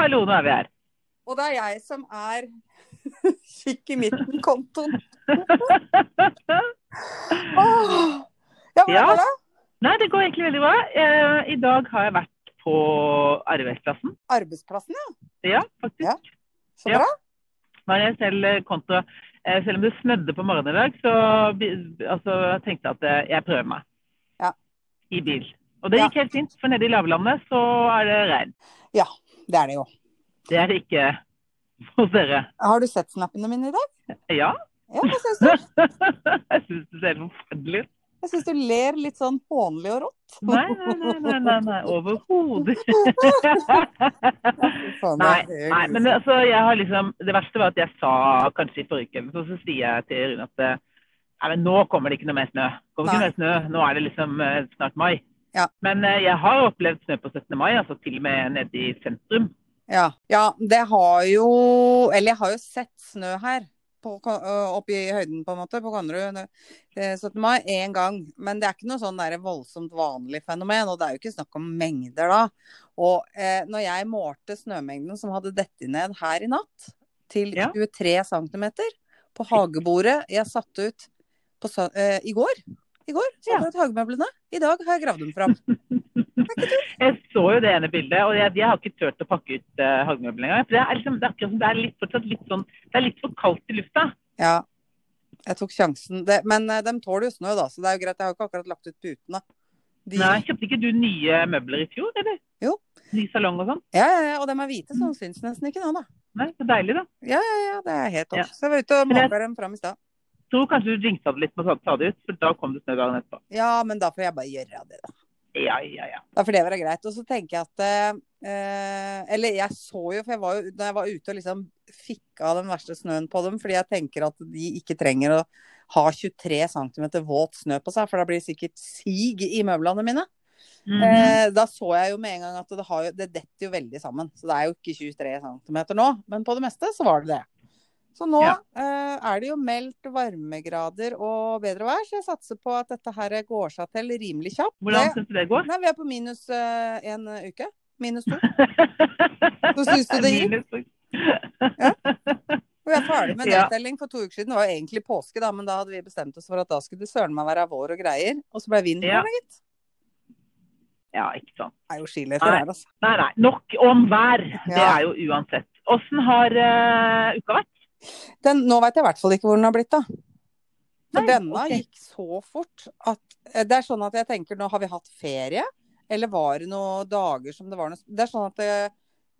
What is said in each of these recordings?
hallo, nå er vi her. Og det er jeg som er kikk i midten-kontoen. Ja, hvordan Ja. går det? Nei, det går egentlig veldig bra. Eh, I dag har jeg vært på arbeidsplassen. Arbeidsplassen, ja. Ja, faktisk. Ja. Så Ja. bra. Nå har jeg selv eh, konto. Eh, selv om det snødde på morgenen i dag, så altså, jeg tenkte jeg at jeg prøver meg. Ja. I bil. Og det Ja. gikk helt fint, for nede i lavlandet så er det regn. Ja, det er det jo. Det er det ikke hos dere. Har du sett snappene mine i dag? Ja. Ja, hva syns du? jeg syns det ser forferdelig ut. Jeg syns du ler litt sånn hånlig og rått. Nei, nei, nei, nei, nei, nei. overhodet. Faen, Nei, nei, men det, altså, jeg har liksom, det verste var at jeg sa kanskje i forrige uke, så, så sier jeg til Rune at eh, nei, men nå kommer det ikke noe mer snø. Kommer ikke mer snø. Nå er det liksom eh, snart mai. Ja. Men eh, jeg har opplevd snø på 17. mai, altså til og med nede i sentrum. Ja. ja, det har jo Eller jeg har jo sett snø her. På, opp i høyden, på en måte, på Konnerud eh, 17. mai én gang. Men det er ikke noe sånn der voldsomt vanlig fenomen. Og det er jo ikke snakk om mengder da. Og eh, når jeg målte snømengden som hadde dettet ned her i natt, til Ja. 23 cm på hagebordet jeg satte ut på, eh, i går I går satte Ja. hagemøblene. I dag har jeg gravd dem fram. Jeg så jo det ene bildet, og jeg, jeg har ikke turt å pakke ut uh, hagemøblene engang. For det er, liksom, det er det er litt, fortsatt litt sånn Det er litt for kaldt i lufta. Ja, jeg tok sjansen. Det, men uh, de tåler jo snø, da, så det er jo greit. Jeg har jo ikke akkurat lagt ut putene. De, Nei, Kjøpte ikke du nye møbler i fjor, eller? Jo. Ny salong og sånn? ja, ja, ja, og de er hvite, så de syns nesten ikke nå, da. Nei, Så deilig, da. Ja, ja, ja, det er helt topp. Ja. Så jeg var ute og måka dem fram i stad. Tror kanskje du jinxa det litt med å ta det ut, for da kom det snø dagen etterpå. Ja, men da får jeg bare gjøre det, da. Ja, ja, ja. Da får det være greit. Og så tenker jeg at eh, Eller jeg så jo, for jeg var jo, da jeg var ute og liksom fikk av den verste snøen på dem, fordi jeg tenker at de ikke trenger å ha 23 cm våt snø på seg, for da blir det sikkert sig i møblene mine. Mhm. Eh, da så jeg jo med en gang at det, har jo, det detter jo veldig sammen. Så det er jo ikke 23 cm nå, men på det meste så var det det. Så nå Ja. eh, er det jo meldt varmegrader og bedre vær, så jeg satser på at dette her går seg til rimelig kjapt. Hvordan syns du det går? Nei, vi er på minus eh, en uke. Minus to. Så syns du det gikk? Minus- Og vi er ferdig med Ja. nedtelling for to uker siden. Det var jo egentlig påske, da, men da hadde vi bestemt oss for at da skulle det søren meg være vår og greier. Og så ble vind på Ja. det, gitt. Ja, ikke sant. Det er jo skiløyper her, altså. Nei, nei. Nok om vær. Det er jo uansett. Åssen har uh, uka vært? Den, nå veit jeg i hvert fall ikke hvor den har blitt, da. For Nei, denne okay. gikk så fort at eh, Det er sånn at jeg tenker nå har vi hatt ferie, eller var det noen dager som det var noe Det er sånn at det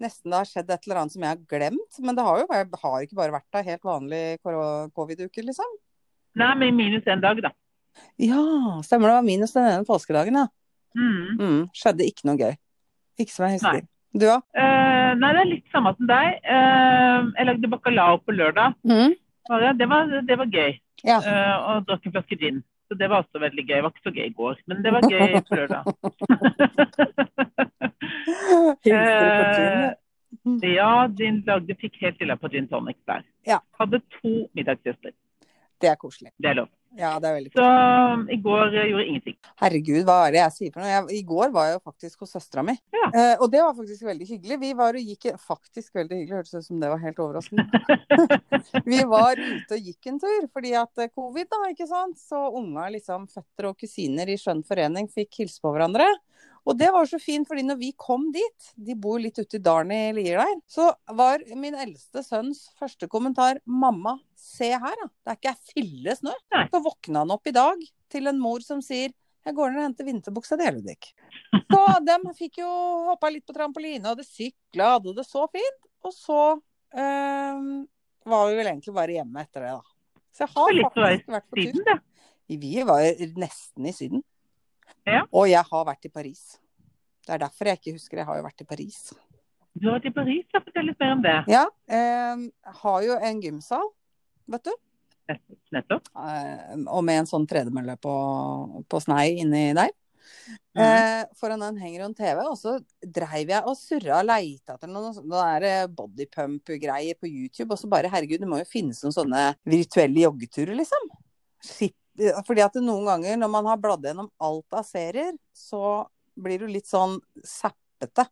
nesten det har skjedd et eller annet som jeg har glemt. Men det har jo jeg har ikke bare vært ei helt vanlig covid-uke, liksom. Nei, men minus én dag, da. Ja, stemmer det var minus den ene påskedagen, ja. Mm. Mm, skjedde ikke noe gøy. Ikke som jeg husker. Nei. Du òg? Eh, nei, det er litt samme som deg. Eh, jeg lagde bacalao på lørdag. Mm. Det, det, var, det var gøy. Ja. Eh, og drakk en flaske gin. Så det var også veldig gøy. Det var ikke så gøy i går, men det var gøy på lørdag. Eh, ja, din lagde fikk helt illa på gin tonic der. Ja. Hadde to middagsgjester. Det er koselig. Det er lov. Ja, det er veldig Så i går eh, gjorde jeg ingenting. Herregud, hva er det jeg sier for noe? Jeg, I går var jeg jo faktisk hos søstera mi. Ja. Eh, og det var faktisk veldig hyggelig. Vi var og gikk Faktisk veldig hyggelig, hørtes ut som det var helt overraskende. Vi var ute og gikk en tur fordi at eh, covid, da, ikke sant. Så unga, liksom føtter og kusiner i skjønn forening fikk hilse på hverandre. Og det var så fint, fordi når vi kom dit, de bor litt ute i dalen i Lier der, så var min eldste sønns første kommentar 'Mamma, se her, da. Det er ikke ei fille snø'. Nei. Så våkna han opp i dag til en mor som sier 'Jeg går ned og henter vinterbuksa di, Ludvig'. Så de fikk jo hoppa litt på trampoline, det sykla, hadde det så fint. Og så øh, var vi vel egentlig bare hjemme etter det, da. Så jeg har faktisk vært på tur. Vi var nesten i Syden. Ja. Og jeg har vært i Paris. Det er derfor jeg ikke husker. Jeg har jo vært i Paris. Du har vært i Paris, ja. Fortell litt mer om det. Ja. Eh, har jo en gymsal, vet du. Nettopp. Eh, og med en sånn tredemølle på, på snei inni der. Mm. Eh, foran den henger en TV, og så dreiv jeg og surra og leita etter noen sånne bodypump-greier på YouTube. Og så bare, herregud, det må jo finnes noen sånne virtuelle joggeturer, liksom. Skipp- Fordi at noen ganger når man har bladd gjennom alt av serier, så blir du litt sånn zappete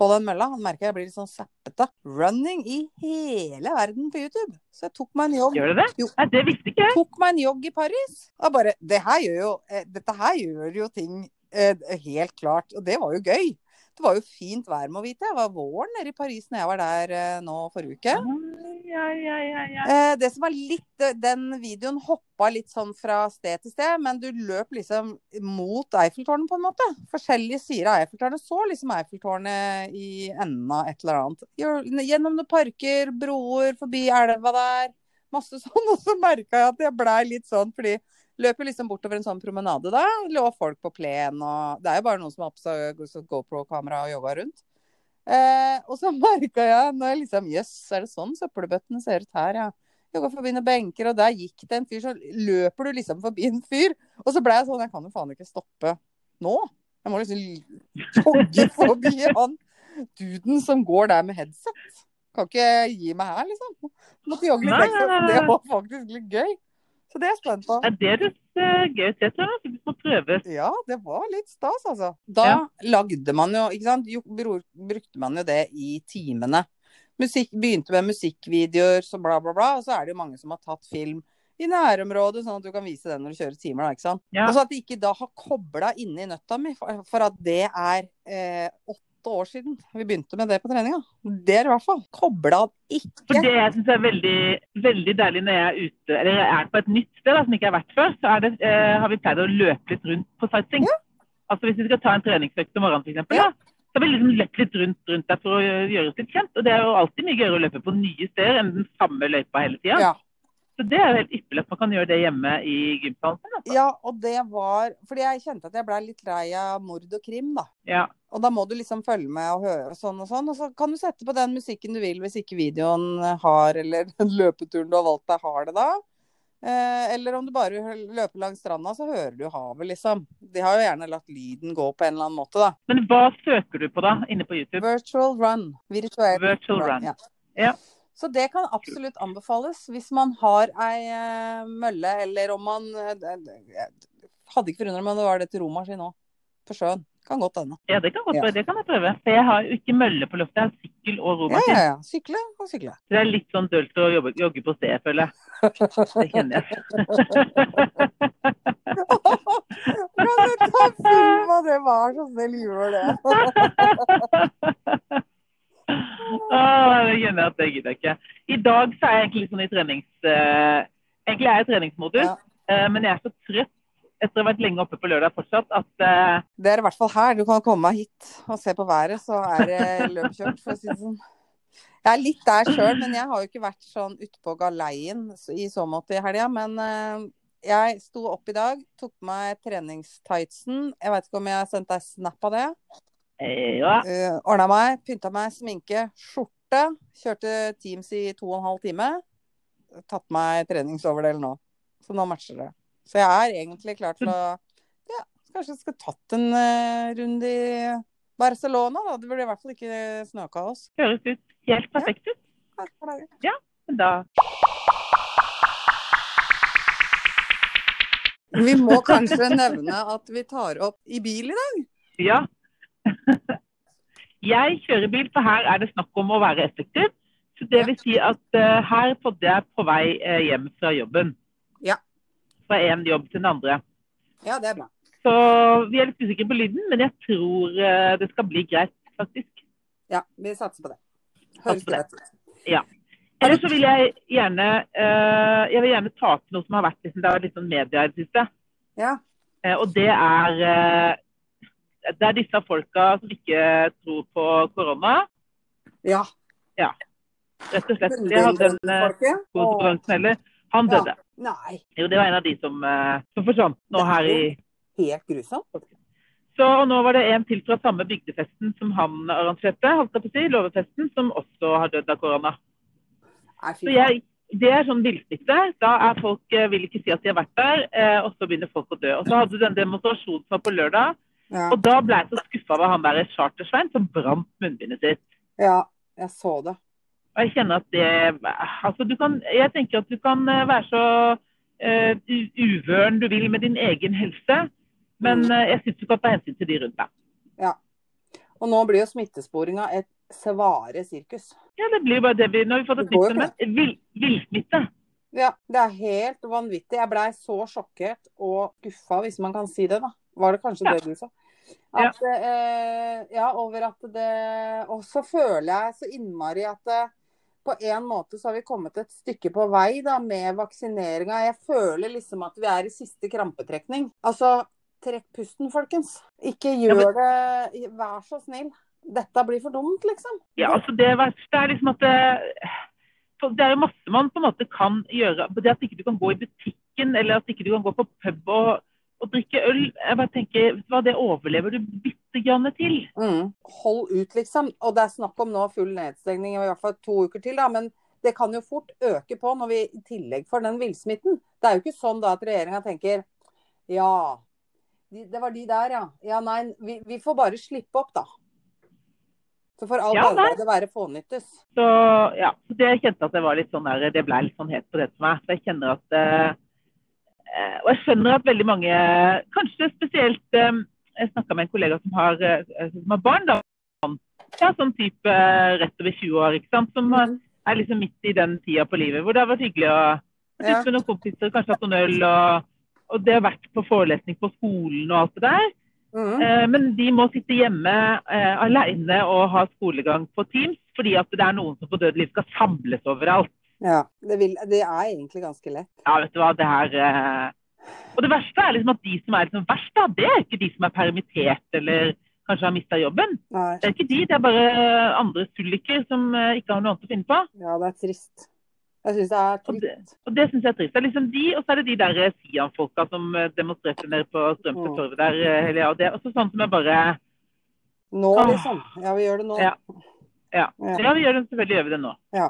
på den mølla. Han merker jeg blir litt sånn zappete. Running i hele verden på YouTube. Så jeg tok meg en jogg. Gjør du det? Jo. Nei, det visste ikke jeg. Tok meg en jogg i Paris. Og bare det her gjør jo, eh, Dette her gjør jo ting eh, helt klart. Og det var jo gøy. Det var jo fint vær, må vite. Jeg var våren nede i Paris når jeg var der eh, nå forrige uke. Ja, ja, ja, det som var litt eh, Den videoen hoppa litt sånn fra sted til sted, men du løp liksom mot Eiffeltårnet, på en måte. Forskjellige sider av Eiffeltårnet. Så liksom Eiffeltårnet i enden av et eller annet. Gjennom noen parker, broer, forbi elva der. Masse sånn. Og så merka jeg at jeg blei litt sånn, fordi løper liksom bortover en sånn promenade da. Lå folk på plen og Det er jo bare noen som har på seg GoPro-kamera og jogga rundt. Eh, og så merka jeg når jeg liksom Jøss, er det sånn søppelbøttene ser ut her, ja. Jogga forbi noen benker, og der gikk det en fyr. Så løper du liksom forbi en fyr. Og så ble jeg sånn Jeg kan jo faen ikke stoppe nå. Jeg må liksom jogge forbi han duden som går der med headset. Kan ikke gi meg her, liksom. Måtte jogge litt ekstra. Det var faktisk litt gøy. Så det er jeg spent på. Ja, det høres eh, gøy ut, det tror jeg. Vi må prøve. Ja, det var litt stas, altså. Da Ja. lagde man jo, ikke sant, jo, brukte man jo det i timene. Musikk, begynte med musikkvideoer, så bla, bla, bla. Og så er det jo mange som har tatt film i nærområdet, sånn at du kan vise den når du kjører timer, da, ikke sant. Ja. Og så at de ikke da har kobla inni nøtta mi, for, for at det er eh, åtte år siden vi begynte med det på treninga. Det er i hvert fall. Kobla ikke. For det jeg syns er veldig, veldig deilig når jeg er ute, eller jeg er på et nytt sted da, som ikke jeg har vært før, så er det, eh, har vi pleid å løpe litt rundt på sightseeing. Altså hvis vi skal ta en treningsøkt om morgenen f.eks., Ja. ja. så har vi liksom løpt litt rundt, rundt der for å gjøre oss litt kjent. Og det er jo alltid mye gøyere å løpe på nye steder enn den samme løypa hele tida. Ja. Så det er jo helt ypperlig at man kan gjøre det hjemme i gymsalen sin. Altså. ja, og det var Fordi jeg kjente at jeg blei litt lei av mord og krim, da. Ja. Og da må du liksom følge med og høre sånn og sånn. Og så kan du sette på den musikken du vil hvis ikke videoen har, eller den løpeturen du har valgt deg, har det da. Eh, eller om du bare løper langs stranda, så hører du havet, liksom. De har jo gjerne latt lyden gå på en eller annen måte, da. Men hva søker du på da, inne på YouTube? Virtual run. Virtual, Virtual run. Ja. Ja. Så det kan absolutt anbefales hvis man har ei eh, mølle, eller om man eh, hadde ikke forundret meg om det var det til romaskin òg. På sjøen. Kan godt hende. Ja, det kan godt Ja. Det kan jeg prøve. For jeg har jo ikke mølle på loftet. Jeg har sykkel og Ja, romaskin. ja, ja. Sykle og sykle. Så det er litt sånn dølt å jobbe, jogge på stedet, føler jeg. Det kjenner jeg. Kan du ta film av det? Vær så snill, gjør det. Åh, det kjenner jeg at det gidder jeg ikke. I dag så er jeg egentlig sånn i trenings... Uh, egentlig er jeg i treningsmodus, Ja. uh, men jeg er så trøtt etter å ha vært lenge oppe på lørdag fortsatt at uh, Det er i hvert fall her. Du kan komme hit og se på været, så er det løpkjørt, for å si det sånn. Jeg er litt der sjøl, men jeg har jo ikke vært sånn utpå galeien i så måte i helga. Men jeg sto opp i dag, tok på meg treningstightsen. Jeg veit ikke om jeg har sendt deg snap av det. Eh, ja. Uh, Ordna meg, pynta meg, sminke, skjorte. Kjørte Teams i to og en halv time. Tatt meg treningsoverdel nå. Så nå matcher det. Så jeg er egentlig klar til å ja, Kanskje jeg skal tatt en uh, runde i Barcelona, da. Det burde i hvert fall ikke snøkaos. Høres ut helt perfekt ut. Men da Vi må kanskje nevne at vi tar opp i bil i dag. Ja. Jeg kjører bil, for her er det snakk om å være effektiv. Så det vil si at uh, her podder jeg på vei uh, hjem fra jobben. Ja. Fra en jobb til den andre. Ja, det er bra. Så vi er litt usikre på lyden, men jeg tror uh, det skal bli greit, faktisk. Ja, vi satser på det. Høres greit ut. Ellers så vil jeg gjerne jeg vil gjerne ta opp noe som har vært liksom, det har vært litt sånn media i det siste. Ja. Og det er det er disse folka som ikke tror på korona, Ja. rett og slett. Jeg hadde en eh, konkurranse heller. Han Ja. døde. Nei. Jo, det var en av de som, eh, som forsvant nå er her i Helt grusomt. Så og nå var det en til fra samme bygdefesten som han arrangerte, holdt jeg på å si, låvefesten, som også har dødd av korona. Så jeg, det er sånn villsnitte. Da er folk, eh, vil ikke si at de har vært der, og så begynner folk å dø. Og så hadde du den demonstrasjonen som var på lørdag, Ja. og da ble jeg så skuffa over han der Chartersvein som brant munnbindet sitt. ja, jeg så det. Og jeg kjenner at det Altså, du kan Jeg tenker at du kan eh, være så uh, uvøren du vil med din egen helse, men uh, jeg syns du kan ta hensyn til de rundt deg. Og nå blir jo smittesporinga et svare sirkus. Ja, det blir jo bare det vi Nå har vi nytt jo fenomen. Vill- Villsmitte. Ja, det er helt vanvittig. Jeg blei så sjokkert og guffa, hvis man kan si det, da. Var det kanskje Ja. det du sa? At, eh, ja, over at det Og så føler jeg så innmari at det, på en måte så har vi kommet et stykke på vei da, med vaksineringa. Jeg føler liksom at vi er i siste krampetrekning. Altså, trekk pusten, folkens. Ikke Ja, gjør det Vær så snill. Dette blir for dumt, liksom. Ja, altså det verste er liksom at det, det er jo masse man på en måte kan gjøre. Det at ikke du kan gå i butikken, eller at ikke du kan gå på pub og, og drikke øl. Jeg bare tenker, hva, Det overlever du bitte grann til. Mm. Hold ut, liksom. Og det er snakk om nå full nedstengning i hvert fall to uker til, da. Men det kan jo fort øke på når vi i tillegg får den villsmitten. Det er jo ikke sånn da at regjeringa tenker ja, det var de der, ja. Ja, nei, vi, vi får bare slippe opp, da. Så får alt Ja, det arbeidet være fånyttes. Så ja, det kjente at det var litt sånn der, det ble litt sånn het på det for meg. Så jeg kjenner at eh, Og jeg skjønner at veldig mange, kanskje spesielt eh, Jeg snakka med en kollega som har, eh, som har barn, da. Ja, sånn type eh, rett over 20 år, ikke sant. Som eh, er liksom midt i den tida på livet hvor det har vært hyggelig å sitte med noen kompiser, kanskje hatt noen øl, og, og det har vært på forelesning på skolen og alt det der. Mm. Eh, Men de må sitte hjemme eh, alene og ha skolegang på Teams, fordi at det er noen som på dødelig skal samles overalt. Ja. Det, vil, det er egentlig ganske lett. Ja, vet du hva, det her eh... Og det verste er liksom at de som er liksom verst, da, det er ikke de som er permittert eller kanskje har mista jobben. Nei. Det er ikke de, det er bare andre sulliker som eh, ikke har noe annet å finne på. Ja, det er trist. Jeg syns det er Og det, trist. og det synes jeg er trist. Det er liksom de, og så er det de der eh, Sian-folka som eh, demonstrerte nede på Strømsø Mm. torv der. hele- Ja, det er også sånn som er bare Nå, liksom. Ja, vi gjør det nå. Ja. Ja. Ja. ja, vi gjør det selvfølgelig gjør vi det nå. Ja.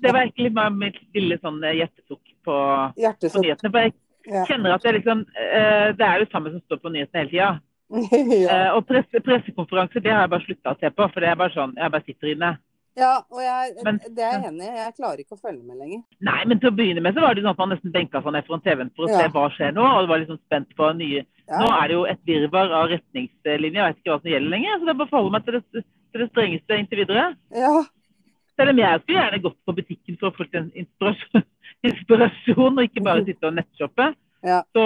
Det var egentlig bare mitt lille sånn eh, hjertesukk på, på nyhetene. For jeg Ja. kjenner at det, liksom, eh, det er jo det samme som står på nyhetene hele tida. ja. Eh, og presse, pressekonferanser det har jeg bare slutta å se på. For det er bare sånn, jeg bare sitter inne. ja, og jeg, Men- det er jeg enig i. Jeg klarer ikke å følge med lenger. Nei, men til å begynne med så var det sånn at man nesten benka seg ned foran TV-en for å Ja. se hva skjer nå. Og var liksom spent på nye Ja. Nå er det jo et virvar av retningslinjer. Jeg vet ikke hva som gjelder lenger. Så det er bare å forholde meg til det, til det strengeste inntil videre. Ja. Selv om jeg skulle gjerne gått på butikken for å få en inspirasjon, inspirasjon og ikke bare sitte og nettshoppe, Ja. så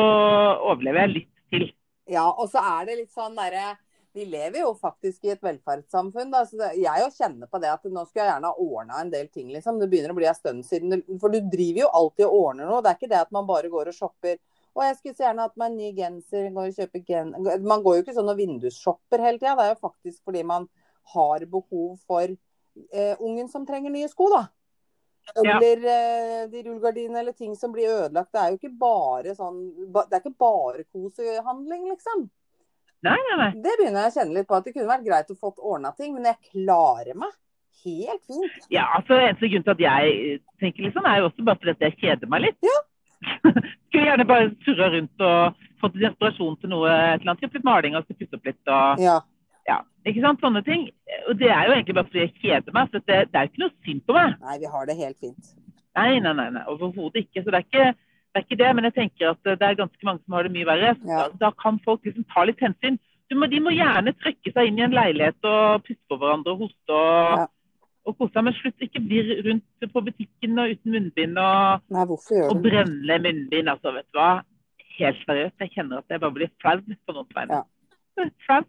overlever jeg litt til. ja, og så er det litt sånn derre Vi lever jo faktisk i et velferdssamfunn. Da, så jeg jo kjenner på det at nå skulle jeg gjerne ha ordna en del ting. liksom. Det begynner å bli en stund siden. For du driver jo alltid og ordner noe. Det er ikke det at man bare går og shopper. Og jeg skulle så gjerne hatt meg en ny genser. Går og kjøper gen... Man går jo ikke sånn og vindusshopper hele tida. Det er jo faktisk fordi man har behov for eh, ungen som trenger nye sko, da. Ja. Eller eh, de rullegardinene eller ting som blir ødelagt. Det er jo ikke bare sånn Det er ikke bare kosehandling, liksom. Nei, nei, nei. Det begynner jeg å kjenne litt på at det kunne vært greit å fått ordna ting, men jeg klarer meg helt fint. Ja, altså Eneste grunn til at jeg tenker litt sånn, er jo også bare fordi jeg kjeder meg litt. Ja. Skulle gjerne bare surra rundt og fått inspirasjon til noe. et eller annet, Kjøpt litt maling og pusse opp litt. og Ja. Ja, ikke sant, Sånne ting. Og det er jo egentlig bare fordi jeg kjeder meg. for det, det er jo ikke noe synd på meg. Nei, vi har det helt fint. Nei, nei, nei, nei overhodet ikke. Så det er ikke, det er ikke det. Men jeg tenker at det er ganske mange som har det mye verre. Ja. da, kan folk liksom ta litt hensyn. Du må, de må gjerne trykke seg inn i en leilighet og puste på hverandre og hoste og, Ja. og kose seg. Men slutt ikke bli rundt på butikken og uten munnbind og, Nei, og brenne munnbind. Altså, vet du hva. Helt seriøst. Jeg kjenner at jeg bare blir flau på noen vegne. Ja. Flau.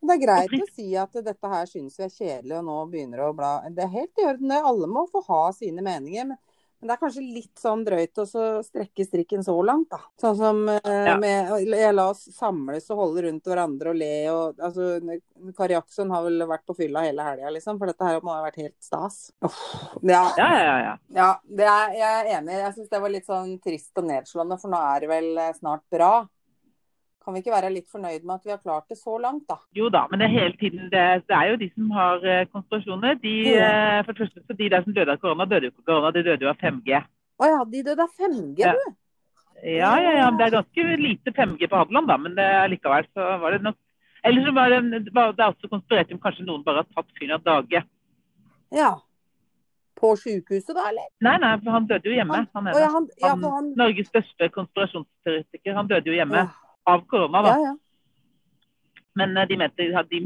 Det er greit å si at dette her syns vi er kjedelig, og nå begynner å bla Det er helt i orden, det. Alle må få ha sine meninger. Men, men det er kanskje litt sånn drøyt å så strekke strikken så langt, da. Sånn som eh, Ja. med ja, La oss samles og holde rundt hverandre og le og altså, Kari Jackson har vel vært på fylla hele helga, liksom. For dette her må ha vært helt stas. Oh, ja, Ja, ja, ja. ja. det er, jeg er enig. Jeg syns det var litt sånn trist og nedslående, for nå er det vel eh, snart bra. Kan vi ikke være litt fornøyd med at vi har klart det så langt, da? Jo da, men det er hele tiden det, det er jo de som har eh, konspirasjoner. De, eh, for det første, så de der som døde av korona, døde jo ikke av korona, de døde jo av 5G. Å ja, de døde av 5G, Ja. du. Ja, ja, ja. Det er ganske lite 5G på Hadeland, da, men det, likevel så var det nok Eller så var det, var- det også konspirert om kanskje noen bare har tatt fyren av dage. Ja. På sykehuset da, eller? Nei, nei, for han døde jo hjemme. Han- Han, ja, han, ja, han, han Norges største konspirasjonsteoretiker. Han døde jo hjemme ja, av korona, da. ja, ja. Men eh, de mente, de,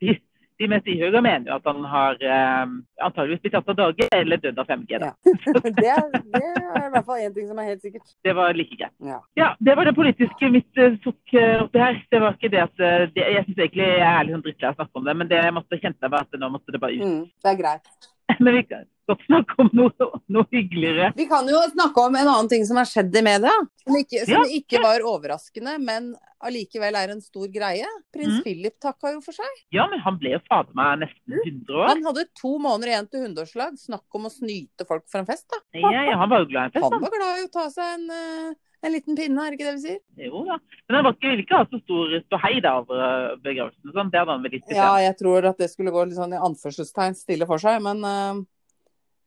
de, de mest ihuga mener jo at han har eh, antageligvis blitt tatt av dage eller dødd av 5G. Da. Ja. Det, er, det er i hvert fall én ting som er helt sikkert. Det var like greit. Ja. Ja, det var det politiske mitt eh, tok eh, oppi her. Det var ikke det at eh, det, Jeg syns egentlig jeg er litt sånn drittlei av å snakke om det, men det jeg måtte kjente var at nå måtte det bare ut. Mm, det er greit. Men vi kan godt snakke om noe, noe hyggeligere. Vi kan jo snakke om en annen ting som har skjedd i media. Som ikke, som Ja. ikke var overraskende, men allikevel er en stor greie. Prins Mm. Philip takka jo for seg. Ja, men han ble jo fader meg nesten 100 år. Han hadde to måneder igjen til hundeårslag. Snakk om å snyte folk for en fest, da. Ja, ja, han var jo glad i en fest, Han han. var glad i å ta seg en, uh... en liten pinne, er det ikke det vi sier? Jo da. Men han ville ikke ha så stor ståhei over eh, begravelsen sånn. Det hadde han vel ikke Ja, jeg tror at det skulle gå litt sånn i anførselstegn stille for seg, men eh,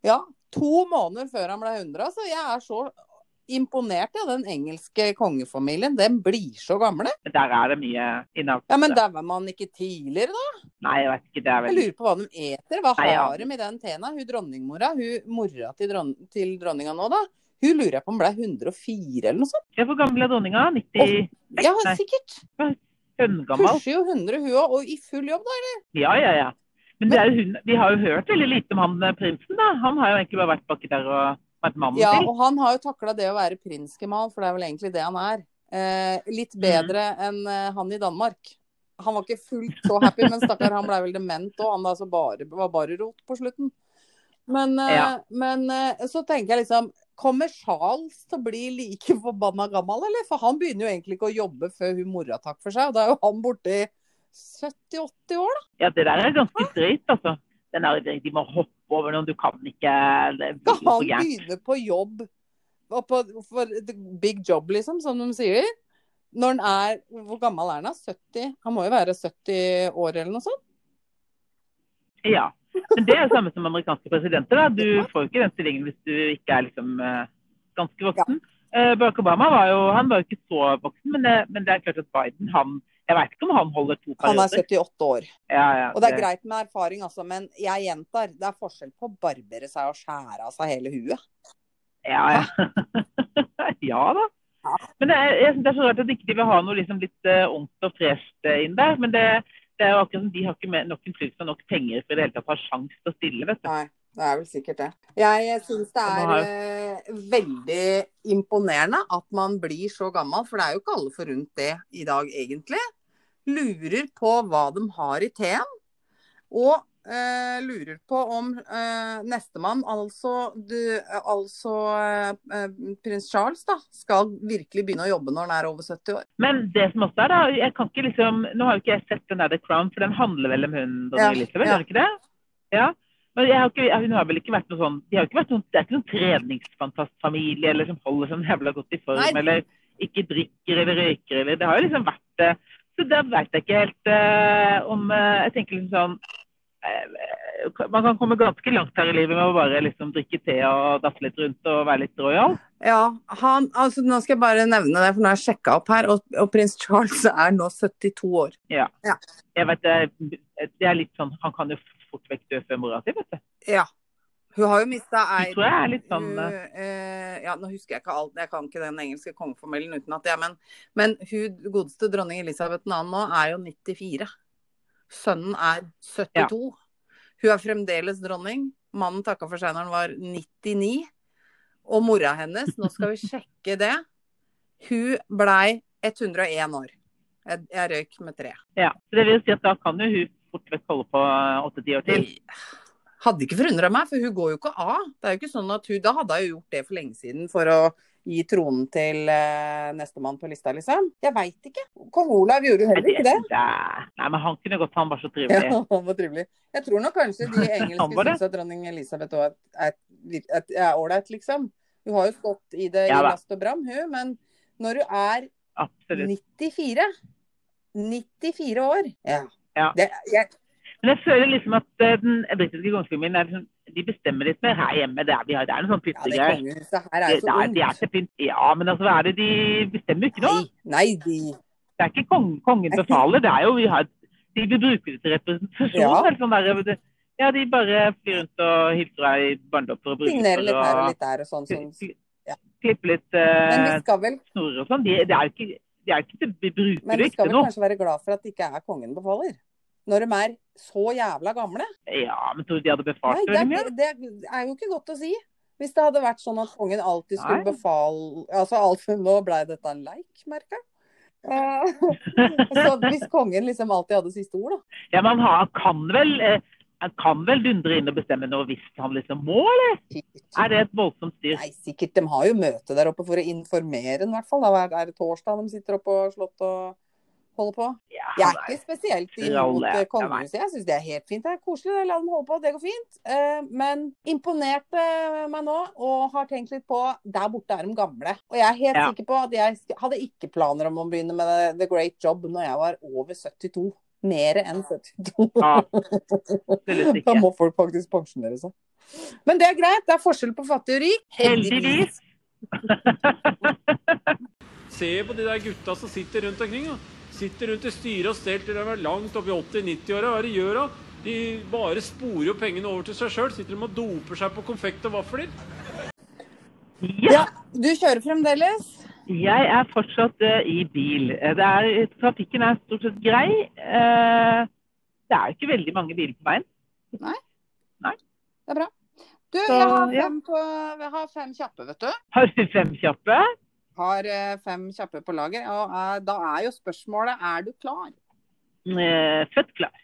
ja. To måneder før han ble 100, Så Jeg er så imponert av den engelske kongefamilien. Den blir så gamle. Der er det mye innavl. Ja, men dauer man ikke tidligere, da? Nei, jeg vet ikke. Det er Jeg lurer på hva de eter. Hva Nei, ja. har de i den tena? Hun dronningmora, hun mora til, dron til dronninga nå, da. Hun lurer jeg på om ble 104 eller noe sånt. Ja, Hvor gammel er dronninga? 96? Ja, Nei, sikkert. Hun Pusher jo 100 hun òg, og i full jobb, da. eller? Ja, ja, ja. Men det er jo hun, vi har jo hørt veldig lite om han eh, prinsen, da. Han har jo egentlig bare vært baki der og vært mannen Ja, til. og han har jo takla det å være prinsgemal, for det er vel egentlig det han er. Eh, litt bedre enn eh, han i Danmark. Han var ikke fullt så happy, men stakkar, han ble vel dement òg. Han altså bare, var bare rot på slutten. Men, eh, Ja. men så tenker jeg liksom Kommer Charles til å bli like forbanna gammel, eller? For han begynner jo egentlig ikke å jobbe før hun mora takker for seg. Og da er jo han borte i 70-80 år, da. Ja, det der er ganske drøyt, altså. Den er, de må hoppe over noen, du kan ikke det Skal han begynne på jobb og på, for the big job, liksom, som de sier? Når han er Hvor gammel er han? da? 70? Han må jo være 70 år eller noe sånt? Ja. Men det er jo samme som amerikanske presidenter. da. Du får jo ikke den stillingen hvis du ikke er liksom eh, ganske voksen. Ja. Barack Obama var jo, han var jo ikke så voksen, men det, men det er klart at Biden han, Jeg vet ikke om han holder to perioder. Han er 78 år. Ja, ja, Og det er greit med erfaring, altså, men jeg gjentar, det er forskjell på å barbere seg og skjære av seg hele huet. Ja, ja. ja da. Men det er, jeg synes det er så rart at ikke de vil ha noe liksom litt uh, ungt og fresht eh, inn der. Men det, det er jo akkurat som de har ikke nok innflytelse og nok penger for i det hele tatt å ha sjanse til å stille, vet du. Nei, det er vel sikkert det. Jeg syns det er eh, veldig imponerende at man blir så gammel, for det er jo ikke alle forunt det i dag, egentlig. Lurer på hva de har i teen, og eh, lurer på om eh, nestemann, altså, du, altså eh, eh, prins Charles, da, skal virkelig begynne å jobbe når han er over 70 år. Men det som også er da, jeg kan ikke liksom, Nå har jo ikke jeg sett den der The Crown, for den handler vel om hun og Ja, Elisabeth, ja. gjør den ikke det? Ja. Men jeg har ikke, hun har vel ikke vært noe sånn, de har ikke vært noen, Det er ikke noen treningsfantastfamilie eller som holder sånn jævla godt i form, Nei. eller ikke drikker eller røyker. eller Det har jo liksom vært eh, Så da vet jeg ikke helt uh, om uh, Jeg tenker liksom sånn uh, Man kan komme ganske langt her i livet med å bare liksom drikke te og dasse litt rundt og være litt royal. Ja, han, altså Nå skal jeg bare nevne det, for nå har jeg sjekka opp her, og, og prins Charles er nå 72 år. Ja, Jeg vet det, det er litt sånn Han kan jo fort vekk dø før mora si, vet du. Ja. Hun har jo mista ei tror jeg er litt sånn Hun, eh, ja, nå husker jeg ikke alt, jeg kan ikke den engelske kongefamilien utenat, jeg, men, men hun godeste dronning Elisabeth 2. nå er jo 94. Sønnen er 72. Hun er fremdeles dronning. Mannen takka for seg når han var 99. Og mora hennes, nå skal vi sjekke det, hun blei 101 år. Jeg, jeg røyk med tre. Ja, så det vil si at da kan jo hun fort vekk holde på åtte-ti år til. Hadde ikke forundra meg, for hun går jo ikke av. Det er jo ikke sånn at hun, Da hadde hun gjort det for lenge siden for å gi tronen til eh, nestemann på lista, liksom. Jeg veit ikke. Kong Olav gjorde jo heller ikke det. Nei, men han kunne godt, han var så Ja, trivelig. han var trivelig. Jeg tror nok kanskje de engelske syns at dronning Elisabeth òg er ålreit, liksom. Hun har jo stått i det Ja i last og bram, hun. Men når hun er Absolutt. 94 94 år Ja. Ja. Det, jeg, Men jeg føler liksom at eh, den britiske kongefamilien er liksom, de bestemmer litt mer her hjemme. Det er, de har, det er noen sånne ja, det pyntegreier. her er jo så er, de er ungt. Ja, men altså, hva er det de bestemmer ikke noe? Nei, nei, de Det er ikke kong, kongen befaler. Det er jo, vi har, de vil bruke det til representasjon. Ja. eller Sånn der, ja, de bare flyr rundt og hilser deg i barndopper og bruker signerer litt her og litt der og sånn. sånn. ja. klippe litt Men uh, vel, snorer og sånn. De, det er jo ikke, de bruker det ikke, til noe. men vi skal vel kanskje være glad for at det ikke er kongen befaler. Når de er så jævla gamle. Ja, men tror du de hadde befalt Nei, det det, er, det er jo ikke godt å si. Hvis det hadde vært sånn at kongen alltid skulle Nei. befale Altså, alt, nå blei dette en leik, merka jeg. Eh, så hvis kongen liksom alltid hadde siste ord, da. Ja, men han kan vel eh, han kan vel dundre inn og bestemme noe hvis han liksom må, eller? Sikkert. Er det et voldsomt styr? Nei, sikkert. De har jo møte der oppe for å informere, i hvert fall. Da. Er det torsdag de sitter oppe på Slottet og holder på? Ja, Jeg er ikke spesielt imot eh, kongehuset. Jeg syns det er helt fint. Det er koselig. La dem holde på. Det går fint. Eh, Men imponerte meg nå, og har tenkt litt på Der borte er de gamle. Og jeg er helt Ja. sikker på at jeg hadde ikke planer om å begynne med The- The Great Job når jeg var over 72. Mer enn 72. Ja, Da må folk faktisk pensjonere seg. Men det er greit. Det er forskjell på fattig og rik. Heldigvis. Se på de der gutta som sitter rundt omkring. Da. Sitter rundt i styret og stelt de er langt opp i 80-90-åra. Hva er det de gjør da? De bare sporer jo pengene over til seg sjøl. Sitter de og doper seg på konfekt og vafler? Ja, Ja, du kjører fremdeles? jeg er fortsatt uh, i bil. Eh, Det er, trafikken er stort sett grei. Uh, det er ikke veldig mange biler på veien. Nei. Nei. Det er bra. Du, Så, jeg har ja. fem, på, jeg har fem kjappe, vet du. Har du fem kjappe? Har eh, fem kjappe på lager. Og eh, da er jo spørsmålet er du klar? Eh, født klar.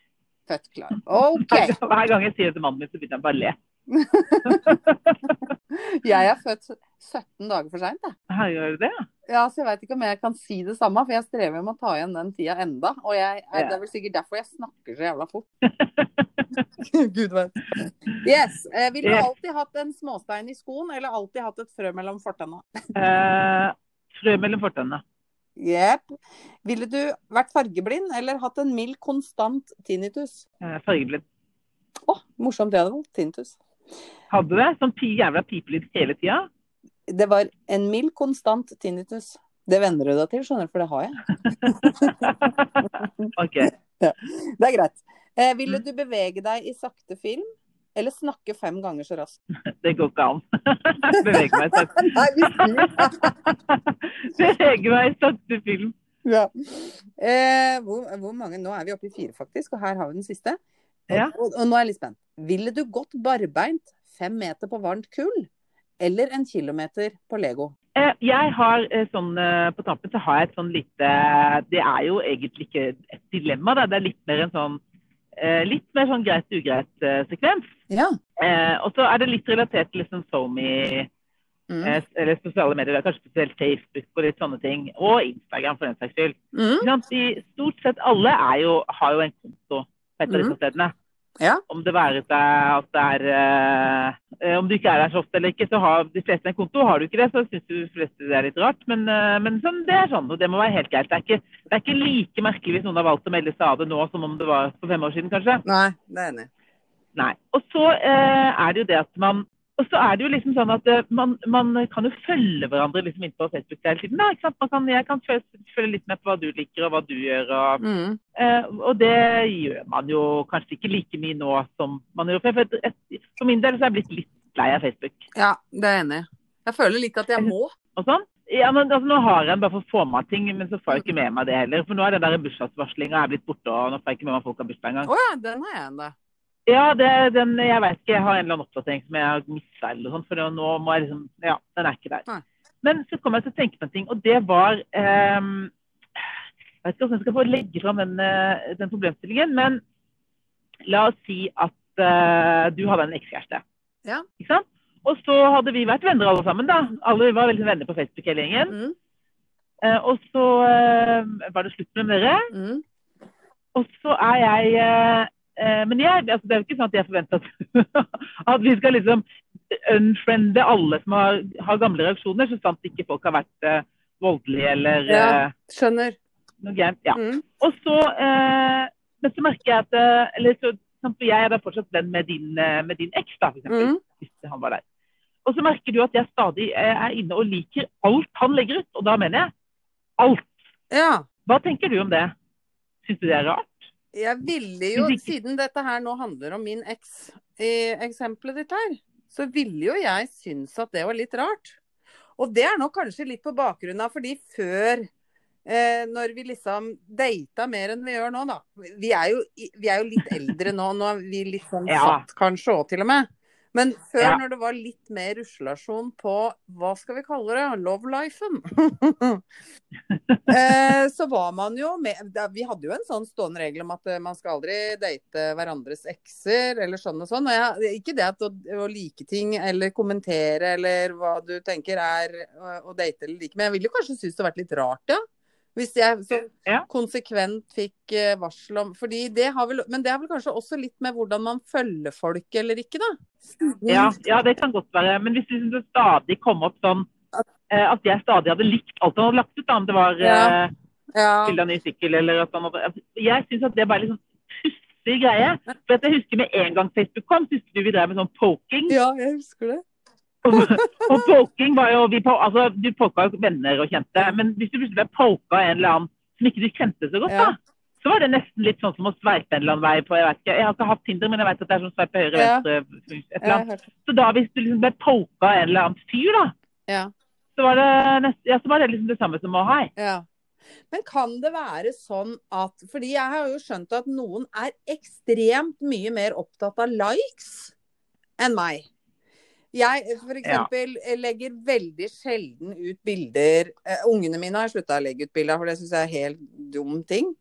Født klar. OK. Hver gang jeg sier det til mannen min, så begynner han bare å le. Jeg er født 17 dager for seint, jeg. Her gjør du det? ja? Så jeg veit ikke om jeg kan si det samme, for jeg strever med å ta igjen den tida enda. Og jeg, det er vel sikkert derfor jeg snakker så jævla fort. Gud vet. Yes. Eh, Ville du alltid hatt en småstein i skoen, eller alltid hatt et frø mellom fortenna? Eh, frø mellom fortennene. Jepp. Ville du vært fargeblind, eller hatt en mild, konstant tinnitus? Eh, fargeblind. Å, morsomt det hadde vært. Tinnitus. Hadde det? Sånn jævla pipelyd hele tida? Det var en mild, konstant tinnitus. Det venner du deg til, skjønner du, for det har jeg. OK. Det er greit. Eh, ville du bevege deg i sakte film, eller snakke fem ganger så raskt? Det går ikke an. Bevege meg i sakte. film Bevege meg i sakte film. Ja. Eh, hvor, hvor mange? Nå er vi oppe i fire, faktisk, og her har vi den siste. Ja. og, og nå er jeg litt spent. Ville du gått barbeint fem meter på varmt kull, eller en kilometer på Lego? Eh, Jeg har eh, sånn eh, På tampen så har jeg et sånn lite Det er jo egentlig ikke et dilemma, da. Det er litt mer en sånn Litt mer sånn greit ugreit-sekvens. Ja. Eh, og så er det litt relatert til liksom SoMe, Mm. eh, eller sosiale medier, kanskje spesielt Facebook og litt sånne ting. Og Instagram, for den saks skyld. Mm. De, stort sett alle jo, har jo en konto et av disse Mhm. stedene. Ja. Om det være seg at det er eh, eh, Om du ikke er der så ofte eller ikke, så har de fleste en konto. Har du ikke det, så syns de fleste det er litt rart. Men, eh, men sånn, det er sånn, og det må være helt greit. Det er, ikke, det er ikke like merkelig hvis noen har valgt å melde seg av det nå som om det var for fem år siden, kanskje. Nei, det er enig. Nei. Og så eh, er det jo det at man og så er det jo liksom sånn at eh, man, man kan jo følge hverandre liksom inn på Facebook hele tiden. Da, ikke sant? Man kan, jeg kan følge, litt med på hva du liker og hva du gjør. Og, Mm. eh, og det gjør man jo kanskje ikke like mye nå som man gjorde før. For, for min del så er jeg blitt litt lei av Facebook Ja, det er jeg enig i. Jeg føler litt at jeg må. og sånn. Ja, men altså, Nå har jeg den bare for å få med meg ting, men så får jeg ikke med meg det heller. For nå er den bursdagsvarslinga blitt borte, og nå får jeg ikke med meg folk har bursdag engang. Oh, ja, den har jeg ennå. Ja, det, den, jeg vet ikke. Jeg har en eller annen oppdatering som jeg har mista eller noe sånt. For nå må jeg liksom Ja, den er ikke der. Nei. Men så kom jeg til å tenke på en ting, og det var ehm, Jeg vet ikke hvordan jeg skal få legge fram den, eh, den problemstillingen, men la oss si at eh, du hadde en ekskjæreste. Ja. Ikke sant? Og så hadde vi vært venner alle sammen, da. Alle var veldig venner på Facebook hele gjengen. Mm. Eh, og så eh, var det slutt med dere. Mm. Og så er jeg eh, eh, Men jeg, altså, det er jo ikke sånn at jeg forventer at, at vi skal liksom unfriende alle som har, har gamle reaksjoner, så sant ikke folk har vært uh, voldelige eller Ja. eh, Skjønner. Ja. Mm. Og så uh, Men så merker jeg at eh, eller så, for Jeg er da fortsatt venn med din, eh, med din eks, da, eksempel, Mm. hvis han var der. Og så merker du at jeg stadig eh, er inne og liker alt han legger ut. Og da mener jeg alt. Ja. Hva tenker du om det? Syns du det er rart? Jeg ville jo, siden dette her nå handler om min eks i eksempelet ditt her, så ville jo jeg synes at det var litt rart. Og det er nok kanskje litt på bakgrunn av fordi før eh, når vi liksom data mer enn vi gjør nå, da. Vi er jo, vi er jo litt eldre nå. Nå er vi litt sånn Ja. satt kanskje òg, til og med. Men før, Ja. når det var litt mer ruslasjon på hva skal vi kalle det, love-lifen, eh, så var man jo med Vi hadde jo en sånn stående regel om at eh, man skal aldri date hverandres ekser eller sånn og sånn. Og jeg, ikke det at å, å like ting eller kommentere eller hva du tenker er å, å date eller like, men jeg ville kanskje synes det vært litt rart, ja. Hvis jeg så Ja. konsekvent fikk eh, varsel om fordi det har vel, Men det har vel kanskje også litt med hvordan man følger folk eller ikke, da? Ja, ja, det kan godt være. Men hvis liksom det stadig kom opp sånn eh, at jeg stadig hadde likt alt han hadde lagt ut, da, om det var Ja. eh, Ja. av ny sykkel eller at han hadde Jeg syns at det bare er litt sånn pussig greie. For jeg husker med en gang Facebook kom, så husker du vi drev med sånn poking. ja, jeg husker det. Og, og poking var jo vi altså, Du polka jo venner og kjente, men hvis du plutselig ble polka en eller annen som ikke du kjente så godt, da, så var det nesten litt sånn som å sveipe en eller annen vei på Jeg vet ikke, jeg har ikke hatt Tinder, men jeg vet at det er sånn sveipe høyre, venstre et eller annet. Så da hvis du liksom ble polka en eller annen fyr, da, Ja. så var det, nest, ja, så var det liksom det samme som å hei. Ja. Men kan det være sånn at Fordi jeg har jo skjønt at noen er ekstremt mye mer opptatt av likes enn meg. Jeg for eksempel legger veldig sjelden ut bilder uh, Ungene mine har slutta å legge ut bilder, for det syns jeg er helt dum ting.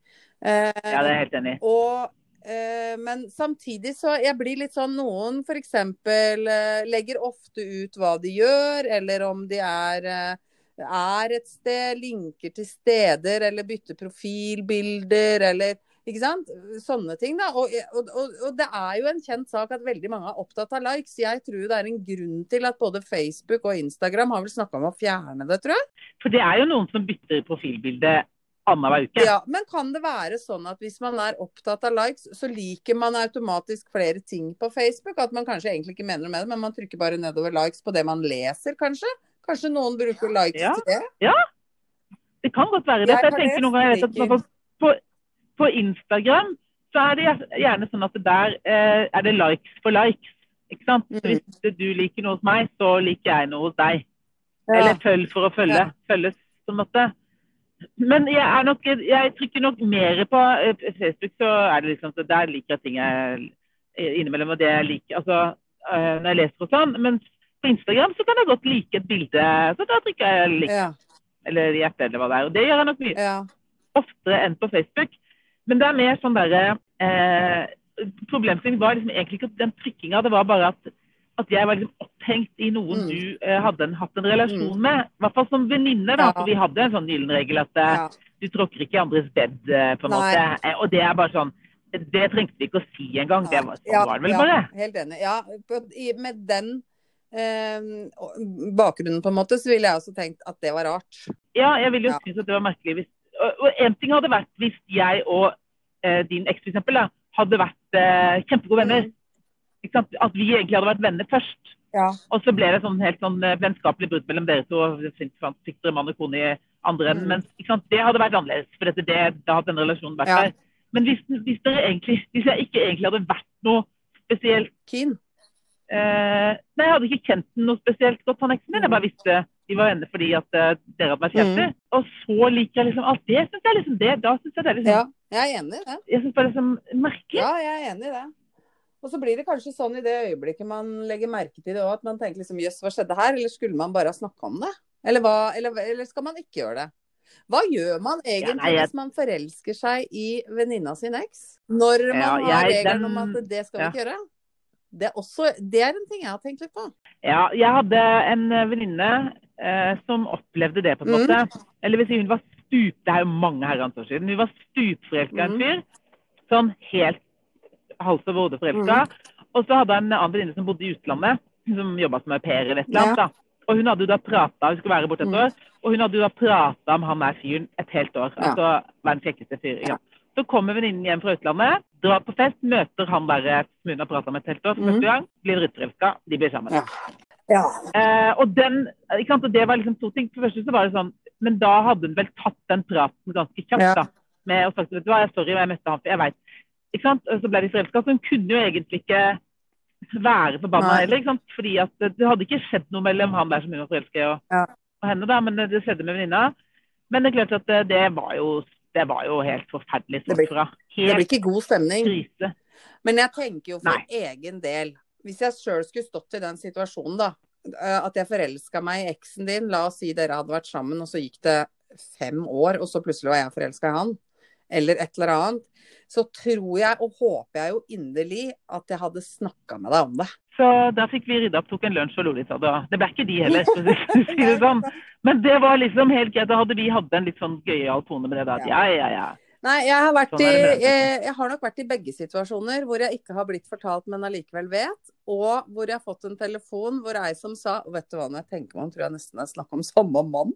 Uh, Ja, det er helt enig og, uh, men samtidig så jeg blir litt sånn Noen f.eks. Uh, legger ofte ut hva de gjør, eller om de er, eh, er et sted, linker til steder, eller bytter profilbilder, eller ikke sant? Sånne ting, da. Og, og, og, og det er jo en kjent sak at veldig mange er opptatt av likes. Jeg tror det er en grunn til at både Facebook og Instagram har vel snakka om å fjerne det, tror jeg. For det er jo noen som bytter profilbilde annenhver uke. Ja, Men kan det være sånn at hvis man er opptatt av likes, så liker man automatisk flere ting på Facebook? At man kanskje egentlig ikke mener noe med det, men man trykker bare nedover likes på det man leser, kanskje? Kanskje noen bruker likes Ja. til det? Ja, Det kan godt være det. Jeg Jeg tenker noen ganger jeg vet at på, på, på Instagram så er det gjerne sånn at det der eh, er det likes for likes. Ikke sant? Så. Hvis du liker noe hos meg, så liker jeg noe hos deg. Ja. Eller følg for å følge. Ja. Følges, på en måte. Men jeg, er nok, jeg trykker nok mer på eh, Facebook, så er det liksom så der liker jeg ting jeg eh, innimellom. Og det jeg liker, altså eh, når jeg leser og sånn. Men på Instagram så kan jeg godt like et bilde, så da trykker jeg lik. Ja. Eller hjerte, eller hva det er. Og det gjør jeg nok mye ja. oftere enn på Facebook. Men det er mer sånn derre eh, Problemstillingen var liksom egentlig ikke den trykkinga, det var bare at, at jeg var liksom opphengt i noen Mm. du eh, hadde en, hatt en relasjon med. I hvert fall som venninne. da, Ja. for Vi hadde en sånn gyllen regel at eh, ja. du tråkker ikke i andres bed, eh, på en Nei. måte. Eh, og det er bare sånn Det trengte vi ikke å si engang. Det var, sånn Ja, var det vel ja, bare. Helt enig. Ja, med den eh, bakgrunnen, på en måte, så ville jeg også tenkt at det var rart. Ja, jeg ville jo Ja. synes at det var merkelig hvis Og, og en ting hadde vært hvis jeg og eh, din eks eksempel, hadde vært eh, kjempegode venner. Mm. Ikke sant? At vi egentlig hadde vært venner først. Ja. Og så ble det sånn helt sånn eh, vennskapelig brudd mellom dere to. og Fikk dere mann og kone i andre enden. Mm. Men det hadde vært annerledes. For dette, det, da hadde denne relasjonen vært Ja. der. Men hvis, hvis, egentlig, hvis jeg ikke egentlig hadde vært noe spesielt Keen. eh, Nei, jeg hadde ikke kjent den noe spesielt godt, han eksen min. Jeg bare visste de var venner fordi at uh, dere hadde vært kjærester. Mm. Og så liker jeg liksom alt det. Synes jeg liksom det. Da syns jeg det er liksom Ja, jeg er enig i det. Jeg bare det er liksom merkelig. Ja, jeg er enig i det. Og så blir det kanskje sånn i det øyeblikket man legger merke til det òg, at man tenker liksom jøss, hva skjedde her? Eller skulle man bare ha snakka om det? Eller, hva, eller, eller skal man ikke gjøre det? Hva gjør man egentlig nei, jeg- hvis man forelsker seg i venninna sin eks? Når man Ja, har regelen den- om at det skal vi ja. ikke gjøre? Det er, også, det er en ting jeg har tenkt litt på. Ja, jeg hadde en venninne eh, som opplevde det, på en Mm. måte. Eller vil si, hun var stup... Det er jo mange herrens år siden. Hun var stupforelska i en Mm. fyr. Sånn helt hals over hode forelska. Og så hadde hun en annen venninne som bodde i utlandet, som jobba som au pair i et eller annet. Ja. Og hun hadde jo da prata, hun skulle være borte et Mm. år, og hun hadde jo da prata om han der fyren et helt år. Ja. Altså verdens kjekkeste fyr. Ja. Så kommer venninnen hjem fra utlandet, drar på fest, møter han der som hun har prata med et helt år for Mm. første gang, blir dritforelska, de blir sammen. Ja. Ja. Eh, og den, ikke sant, og det var liksom to ting. For det første så var det sånn, men da hadde hun vel tatt den praten ganske kjapt. Ja. da, med å sagt, vet du hva, jeg, sorry, jeg møtte han, for jeg vet. Ikke sant, og Så ble de forelska. Så hun kunne jo egentlig ikke være forbanna heller. ikke sant, fordi at det, hadde ikke skjedd noe mellom han der som hun var forelska i og, Ja. og henne, da, men det, skjedde med venninna. Men det er klart at det, var, jo, det var jo helt forferdelig Det blir-. Det blir ikke god stemning. krise. Men jeg tenker jo for Nei. egen del Hvis jeg sjøl skulle stått i den situasjonen, da. eh, At jeg forelska meg i eksen din. La oss si dere hadde vært sammen, og så gikk det fem år, og så plutselig var jeg forelska i han. Eller et eller annet. Så tror jeg, og håper jeg jo inderlig, at jeg hadde snakka med deg om det. Så da fikk vi rydda opp, tok en lunsj og lo litt av det. Det ble ikke de heller, for å si det sånn. Men det var liksom helt greit. Da hadde vi hatt en litt sånn gøyal tone med det. at Ja, ja, ja. Nei, jeg har, vært Sånn i, er det det. jeg, jeg har nok vært i begge situasjoner hvor jeg ikke har blitt fortalt, men allikevel vet. Og hvor jeg har fått en telefon hvor ei som sa Vet du hva, når jeg tenker meg om, tror jeg nesten jeg snakker om samme mann.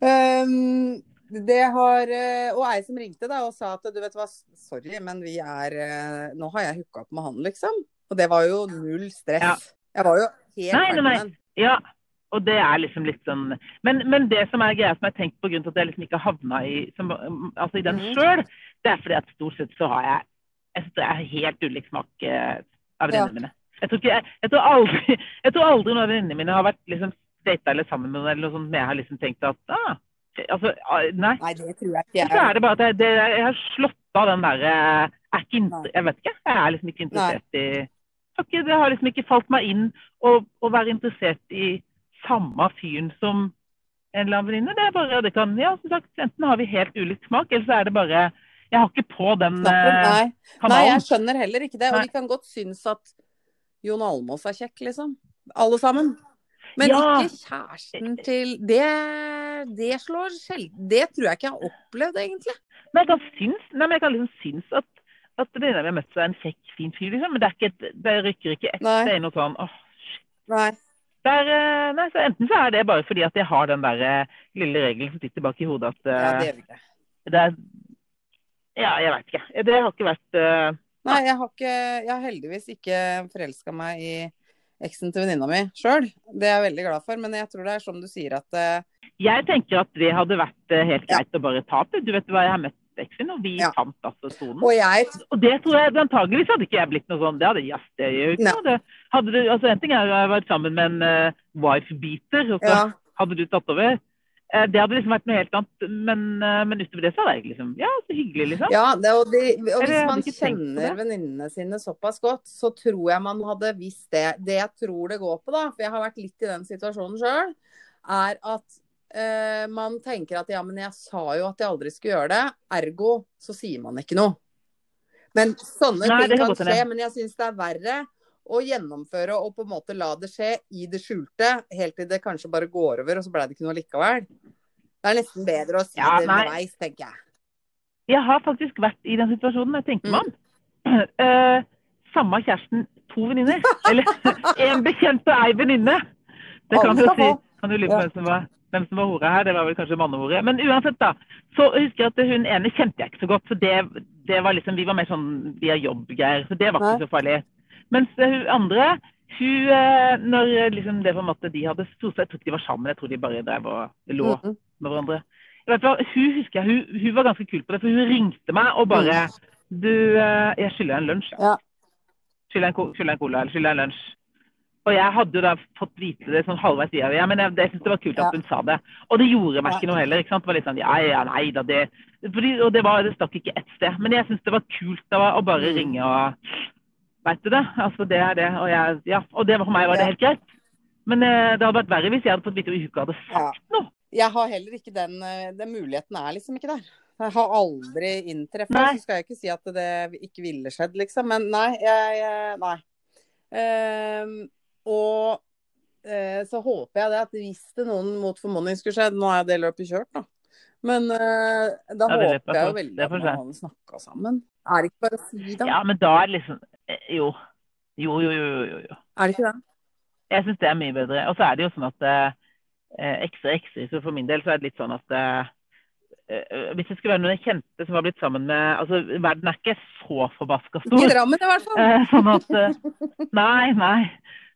Um, det har eh, Og ei som ringte da og sa at du vet hva, sorry, men vi er eh, Nå har jeg hooka opp med han, liksom. Og det var jo null stress. Ja. Jeg var jo helt Nei, nei, nei. Ja, og det er liksom litt sånn Men, men det som er greia som jeg har tenkt på grunn til at jeg liksom ikke havna i, som, altså i den Mhm. sjøl, det er fordi at stort sett så har jeg Jeg synes det er helt ulik smak av av Ja. mine. Jeg tror, ikke, jeg, jeg, tror aldri, jeg tror aldri noen av venninnene mine har vært liksom data eller sammen med noen eller noe sånt, men jeg har liksom tenkt at ah, altså, ah, Nei. Nei, det tror jeg ikke Så er det bare at jeg, det, jeg har slått av den derre er Nei. Jeg vet ikke. Jeg er liksom ikke interessert i ikke, Det har liksom ikke falt meg inn å, å være interessert i samme fyren som en eller annen venninne. Det er bare det kan Ja, som sagt, enten har vi helt ulik smak, eller så er det bare Jeg har ikke på den Nei. eh, Nei. Nei, jeg skjønner heller ikke det. Og Nei. vi kan godt synes at Jon Almaas er kjekk, liksom. Alle sammen. Men Ja. ikke kjæresten til Det, det slår sjelden Det tror jeg ikke jeg har opplevd, egentlig. Men jeg kan synes, nei, men jeg kan liksom synes at at venninna vi har møtt seg en kjekk, fin fyr, liksom. Men det, er ikke, det rykker ikke ett Nei. Det er noe sånn åh, oh, Det er, eh, nei, så Enten så er det bare fordi at jeg har den der eh, lille regelen som sitter bak i hodet at Ja, eh, det er det er Ja, jeg veit ikke. Det har ikke vært uh, Nei, jeg har, ikke, jeg har heldigvis ikke forelska meg i eksen til venninna mi sjøl. Det er jeg veldig glad for. Men jeg tror det er som du sier at uh, Jeg tenker at det hadde vært helt helt Ja. greit å bare ta det. Du vet hva, jeg har møtt eksen, og vi Ja. fant altså sonen. Og jeg Og det tror jeg antageligvis hadde ikke jeg blitt noe sånn. Det hadde jazz, det gjør jo ikke noe. Det Hadde du, altså En ting er å ha vært sammen med en uh, wife-beater, og så Ja. hadde du tatt over. Eh, det hadde liksom vært noe helt annet. Men, eh, men utover det så hadde jeg liksom Ja, så hyggelig, liksom. Ja, det, og, de, og hvis man kjenner venninnene sine såpass godt, så tror jeg man hadde visst det. Det jeg tror det går på, da, for jeg har vært litt i den situasjonen sjøl, er at eh, man tenker at ja, men jeg sa jo at jeg aldri skulle gjøre det, ergo så sier man ikke noe. Men sånne Nei, ting kan skje, men jeg syns det er verre å gjennomføre og på en måte la det skje i det skjulte, helt til det kanskje bare går over, og så ble det ikke noe likevel. Det er nesten bedre å si Ja, det underveis, tenker jeg. Jeg har faktisk vært i den situasjonen. Jeg tenker meg om. Uh, samme kjæresten, to venninner. Eller en bekjent og ei venninne. Det kan du si. Kan du lure på hvem som var hvem som var hore her? Det var vel kanskje mannehore. Men uansett, da. Så husker jeg at hun ene kjente jeg ikke så godt. For det, det var liksom, vi var mer sånn via jobbgreier. Så det var ikke så farlig. Mens eh, hun andre, hun eh, Når eh, liksom det måte de hadde stort sett, ikke de var sammen, jeg tror de bare drev og lå Mhm. med hverandre. Fall, hun husker jeg, hun, hun var ganske kul på det, for hun ringte meg og bare Du, eh, jeg skylder deg en lunsj. Ja. Skylder en, skylder en cola, eller skylder en lunsj. Og jeg hadde jo da fått vite det sånn halvveis via ja, men jeg, jeg syntes det var kult at hun sa det. Og det gjorde meg ikke noe heller. ikke sant? Det var litt sånn ja, ja, nei da, det fordi, Og det, var, det stakk ikke ett sted. Men jeg syntes det var kult da, å bare Mm. ringe og Veit du det? Altså, det er det. Og, jeg, ja, og det for meg var det helt greit. Men eh, det hadde vært verre hvis jeg hadde fått vite at hun ikke hadde sagt noe. Jeg har heller ikke den, eh, den muligheten er liksom ikke der. Jeg har aldri inntreffet. Nei. Så skal jeg ikke si at det ikke ville skjedd, liksom. Men nei. Jeg, nei. Ehm, og eh, så håper jeg det at hvis det noen mot formodning skulle skjedd Nå er det løpet kjørt, da. Men eh, da Ja, håper er jeg jo veldig at man hadde snakka sammen. Er det ikke bare å si det? Ja, men da er det liksom eh, Jo. Jo, jo, jo. jo, jo. Er det ikke det? Jeg syns det er mye bedre. Og så er det jo sånn at eh, ekstra er. Så for min del så er det litt sånn at eh, eh, hvis det skulle være noen jeg kjente som har blitt sammen med Altså, verden er ikke så forbaska stor. Drammen i hvert fall. Eh, sånn at eh, Nei, nei.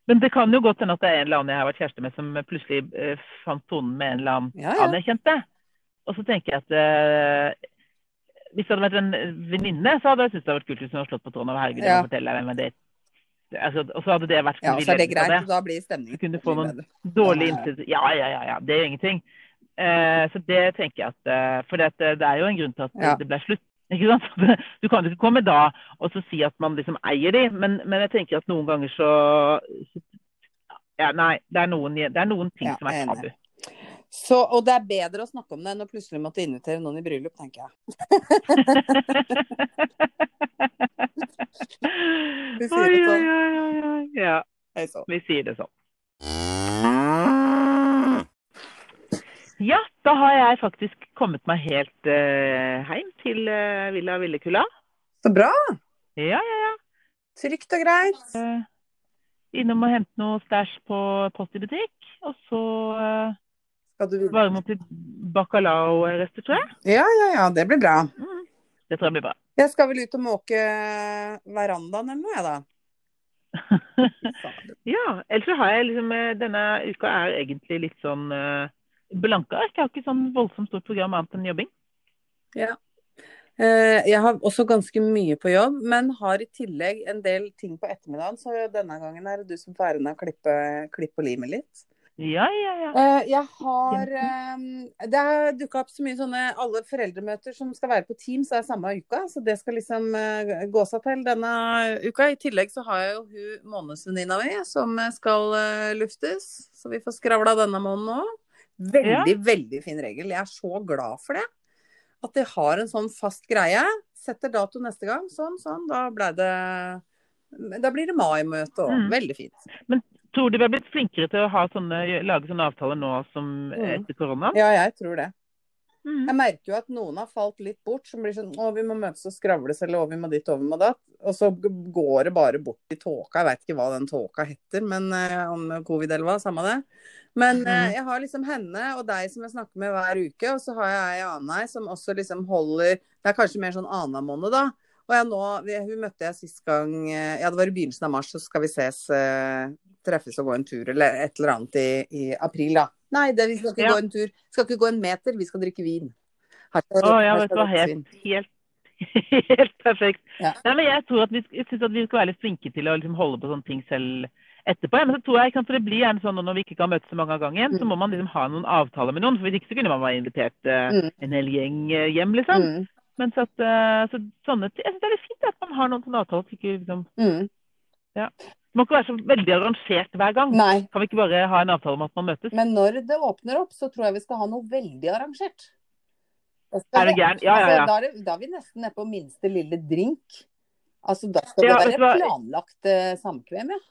Men det kan jo godt hende at det er en eller annen jeg har vært kjæreste med, som plutselig uh, fant tonen med en eller annen Ja, ja. annen jeg kjente. Og så tenker jeg at uh, hvis det hadde vært en venninne, så hadde jeg syntes det hadde vært kult hvis hun hadde slått på tråden over herregud, jeg må fortelle deg hvem det er. Altså, og så hadde det vært Ja, så er det greit. Det. Da blir Du stemningen kunne få noen dårlige Ja, ja, ja. innsikt. Ja, ja, ja, ja. Det er jo ingenting. Uh, så det tenker jeg at For det, det er jo en grunn til at Ja. det ble slutt. Du kan jo ikke komme da og så si at man liksom eier de, men, men jeg tenker at noen ganger så, ja, Nei, det er noen, det er noen ting Ja, som er tabu. Så, og det er bedre å snakke om det enn å plutselig måtte invitere noen i bryllup, tenker jeg. Vi sier det sånn. Ja, vi sier det sånn. Ja, da har jeg faktisk kommet meg helt uh, hjem til uh, Villa Villekulla. Så bra. Ja, ja, ja. Trygt og greit. Uh, innom og hente noe stæsj på Post i butikk. Og så uh, varme opp litt bacalao-rester, tror jeg. Ja, ja, ja. Det blir bra. Mm. Det tror jeg blir bra. Jeg skal vel ut og måke verandaen eller noe, jeg da. Ja, ellers så har jeg liksom Denne uka er egentlig litt sånn eh, blanke ark. Jeg har ikke sånn voldsomt stort program annet enn jobbing. Ja. Eh, Jeg har også ganske mye på jobb, men har i tillegg en del ting på ettermiddagen. Så denne gangen er det du som får æren av å klippe, klippe limet lime litt. Ja, ja, ja. Eh, Jeg har eh, Det har dukka opp så mye sånne alle foreldremøter som skal være på Teams, er samme uka. Så det skal liksom gå seg til denne uka. I tillegg så har jeg jo hun månedsvenninna mi som skal luftes. Så vi får skravla denne måneden òg. Veldig, veldig fin regel. Jeg er så glad for det. At de har en sånn fast greie. Setter dato neste gang. Sånn, sånn. Da blei det Da blir det mai-møte òg. Mm. Veldig fint. Men Tror du vi har blitt flinkere til å ha sånne, lage sånne avtaler nå som Mm. etter korona? Ja, jeg tror det. Mm. Jeg merker jo at noen har falt litt bort, som blir sånn å, vi må møtes og skravles, eller å, vi må dit og vi må datt. Og så går det bare bort i tåka. Jeg veit ikke hva den tåka heter, men eh, om covid eller hva, samme det. Men eh, Mhm. jeg har liksom henne og deg som jeg snakker med hver uke, og så har jeg ei annen ei som også liksom holder Det er kanskje mer sånn annenhver måned, da. Og jeg nå, hun møtte jeg sist gang eh, Ja, det var i begynnelsen av mars, så skal vi ses, eh, treffes og gå en tur, eller et eller annet i, i april, da. Nei, det, vi skal ikke Ja. gå en tur. Vi skal ikke gå en meter, vi skal drikke vin. Å ja, vet du hva. Helt, helt, helt perfekt. Ja. Nei, men jeg tror at vi, jeg synes at vi skal være litt flinke til å liksom holde på sånne ting selv etterpå. Ja, men så tror jeg, for Det blir gjerne sånn når vi ikke kan møtes så mange av gangen, så Mm. må man liksom ha noen avtaler med noen. for Hvis ikke så kunne man være invitert uh, en hel gjeng uh, hjem, liksom. Mm. Men så at, uh, så sånne, jeg synes det er litt fint at man har noen sånne avtaler. Ikke, liksom, Mm. Det må ikke være så veldig arrangert hver gang. Nei, Kan vi ikke bare ha en avtale om at man møtes? men når det åpner opp, så tror jeg vi skal ha noe veldig arrangert. Er det gæren? Ja, ja, ja. Altså, da, er det, da er vi nesten nede på minste lille drink. Altså, da skal Ja, det være planlagt eh, samkvem, ja.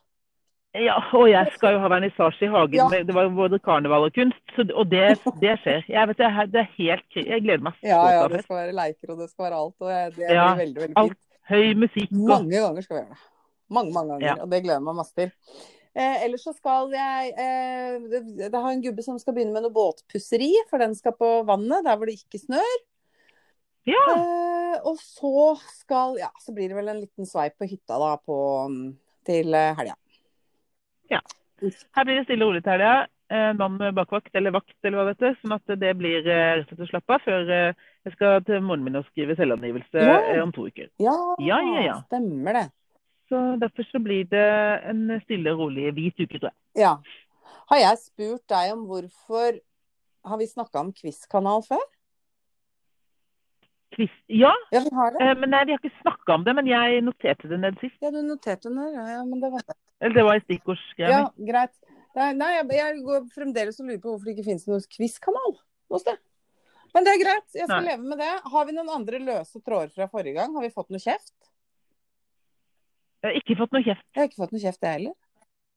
Ja, og jeg skal jo ha vernissasje i hagen. Ja. Det var både karneval og kunst, så, og det, det skjer. Jeg vet det, det er helt Jeg gleder meg Ja, ja, det skal være leker og det skal være alt. Og det, det blir veldig, veldig alt. fint. Høy musikk og Mange ganger skal vi gjøre det. Mange, mange ganger. Ja. Og det gleder jeg meg masse til. Eh, ellers så skal jeg eh, det, det har en gubbe som skal begynne med noe båtpusseri, for den skal på vannet, der hvor det ikke snør. Ja. Eh, og så skal Ja, så blir det vel en liten sveip på hytta da på, til helga. Ja. Her blir det stille og rolig til helga. Eh, mann med bakvakt, eller vakt, eller hva vet du. Sånn at det blir eh, rett og slett å slappe av før eh, jeg skal til moren min og skrive selvangivelse Ja. eh, om to uker. Ja, Ja, ja, ja. stemmer det. Så derfor så blir det en stille og rolig hvit uke, tror jeg. Ja. Har jeg spurt deg om hvorfor Har vi snakka om Quizkanal før? Quiz. Ja, Ja, vi har det. eh, men nei, vi har ikke snakka om det, men jeg noterte det ned sist. Ja, du noterte det ned. Ja, men det var det. Eller det var i stikkordsgreia Ja, mi. greit. Nei, nei jeg, jeg går fremdeles og lurer på hvorfor det ikke finnes noen quizkanal noe sted. Men det er greit, jeg skal Nei. leve med det. Har vi noen andre løse tråder fra forrige gang? Har vi fått noe kjeft? Jeg har ikke fått noe kjeft. Jeg har ikke fått noe kjeft, jeg heller.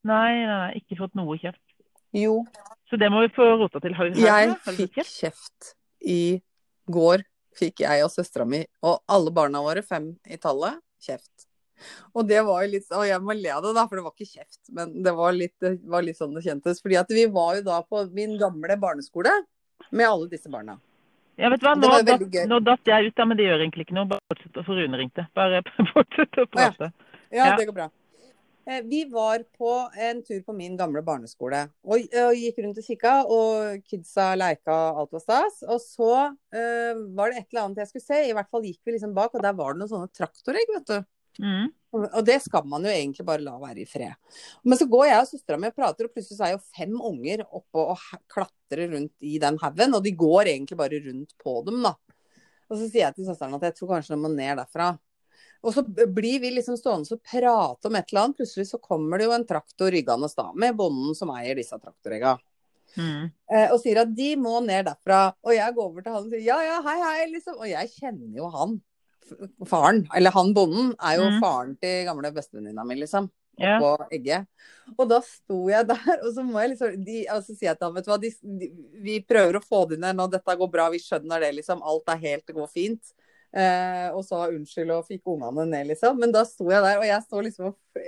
Nei, nei, ikke fått noe kjeft. Jo, Så det må vi få rota til. Har, jeg fikk kjeft? kjeft i går. Fikk jeg og søstera mi og alle barna våre, fem i tallet, kjeft. Og det var jo litt Og jeg må le av det, da, for det var ikke kjeft. Men det var litt, det var litt sånn det kjentes. Fordi at vi var jo da på min gamle barneskole med alle disse barna. Ja, vet du hva, nå, datt, nå datt jeg ut, da, men det gjør egentlig ikke noe. Bare fortsett, å Rune ringte. Bare fortsett å prate. Ja, Ja. det går bra. Eh, Vi var på en tur på min gamle barneskole og, og gikk rundt og kikka, og kidsa leika, alt var stas. Og så uh, var det et eller annet jeg skulle se, i hvert fall gikk vi liksom bak, og der var det noen sånne traktoregg, vet du. Mm. Og det skal man jo egentlig bare la være i fred. Men så går jeg og søstera mi og prater, og plutselig er jo fem unger oppe og klatrer rundt i den haugen. Og de går egentlig bare rundt på dem, da. Og så sier jeg til søsteren at jeg tror kanskje de må ned derfra. Og så blir vi liksom stående og prate om et eller annet. Plutselig så kommer det jo en traktor ryggende da, med bonden som eier disse traktoregga. Mm. Eh, og sier at de må ned derfra. Og jeg går over til han og sier ja, ja, hei, hei, liksom. Og jeg kjenner jo han. Faren, eller han bonden, er jo Mm. faren til gamle bestevenninna mi, liksom. Yeah. På Egge. Og da sto jeg der, og så må jeg liksom de, altså, si ham, vet du hva, de, de, vi prøver å få de ned nå, dette går bra, vi skjønner det, liksom. Alt er helt, det går fint. Eh, og sa unnskyld og fikk ungene ned, liksom. Men da sto jeg der, og jeg sto liksom og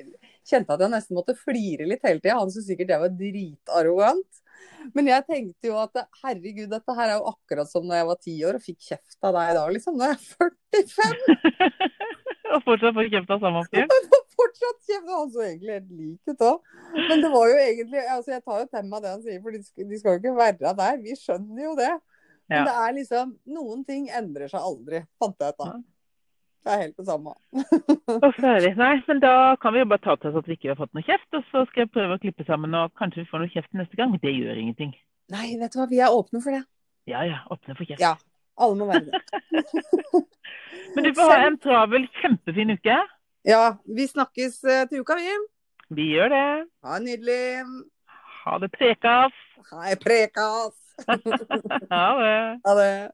kjente at jeg nesten måtte flire litt hele tida. Han syntes sikkert jeg var dritarrogant. Men jeg tenkte jo at herregud, dette her er jo akkurat som når jeg var ti år og fikk kjeft av deg da, liksom. Nå er jeg 45 og fortsatt får kjeft av samme fyr. fortsatt kjeft. Han så egentlig helt lik ut òg. Men det var jo egentlig altså Jeg tar jo til meg det han sier, for de skal, de skal jo ikke være der. Vi skjønner jo det. Men det er liksom Noen ting endrer seg aldri, fant jeg ut da. Det er helt det samme. Nei, men da kan vi jo bare ta til oss at vi ikke har fått noe kjeft, og så skal jeg prøve å klippe sammen, og kanskje vi får noe kjeft neste gang. Men det gjør ingenting. Nei, vet du hva, vi er åpne for det. Ja ja, åpne for kjeft. Ja. Alle må være det. Men du får ha en travel, kjempefin uke. Ja, vi snakkes eh, til uka, vi. Vi gjør det. Ha det nydelig Ha det prekas. Hei, prekas. Ha det. Ha det.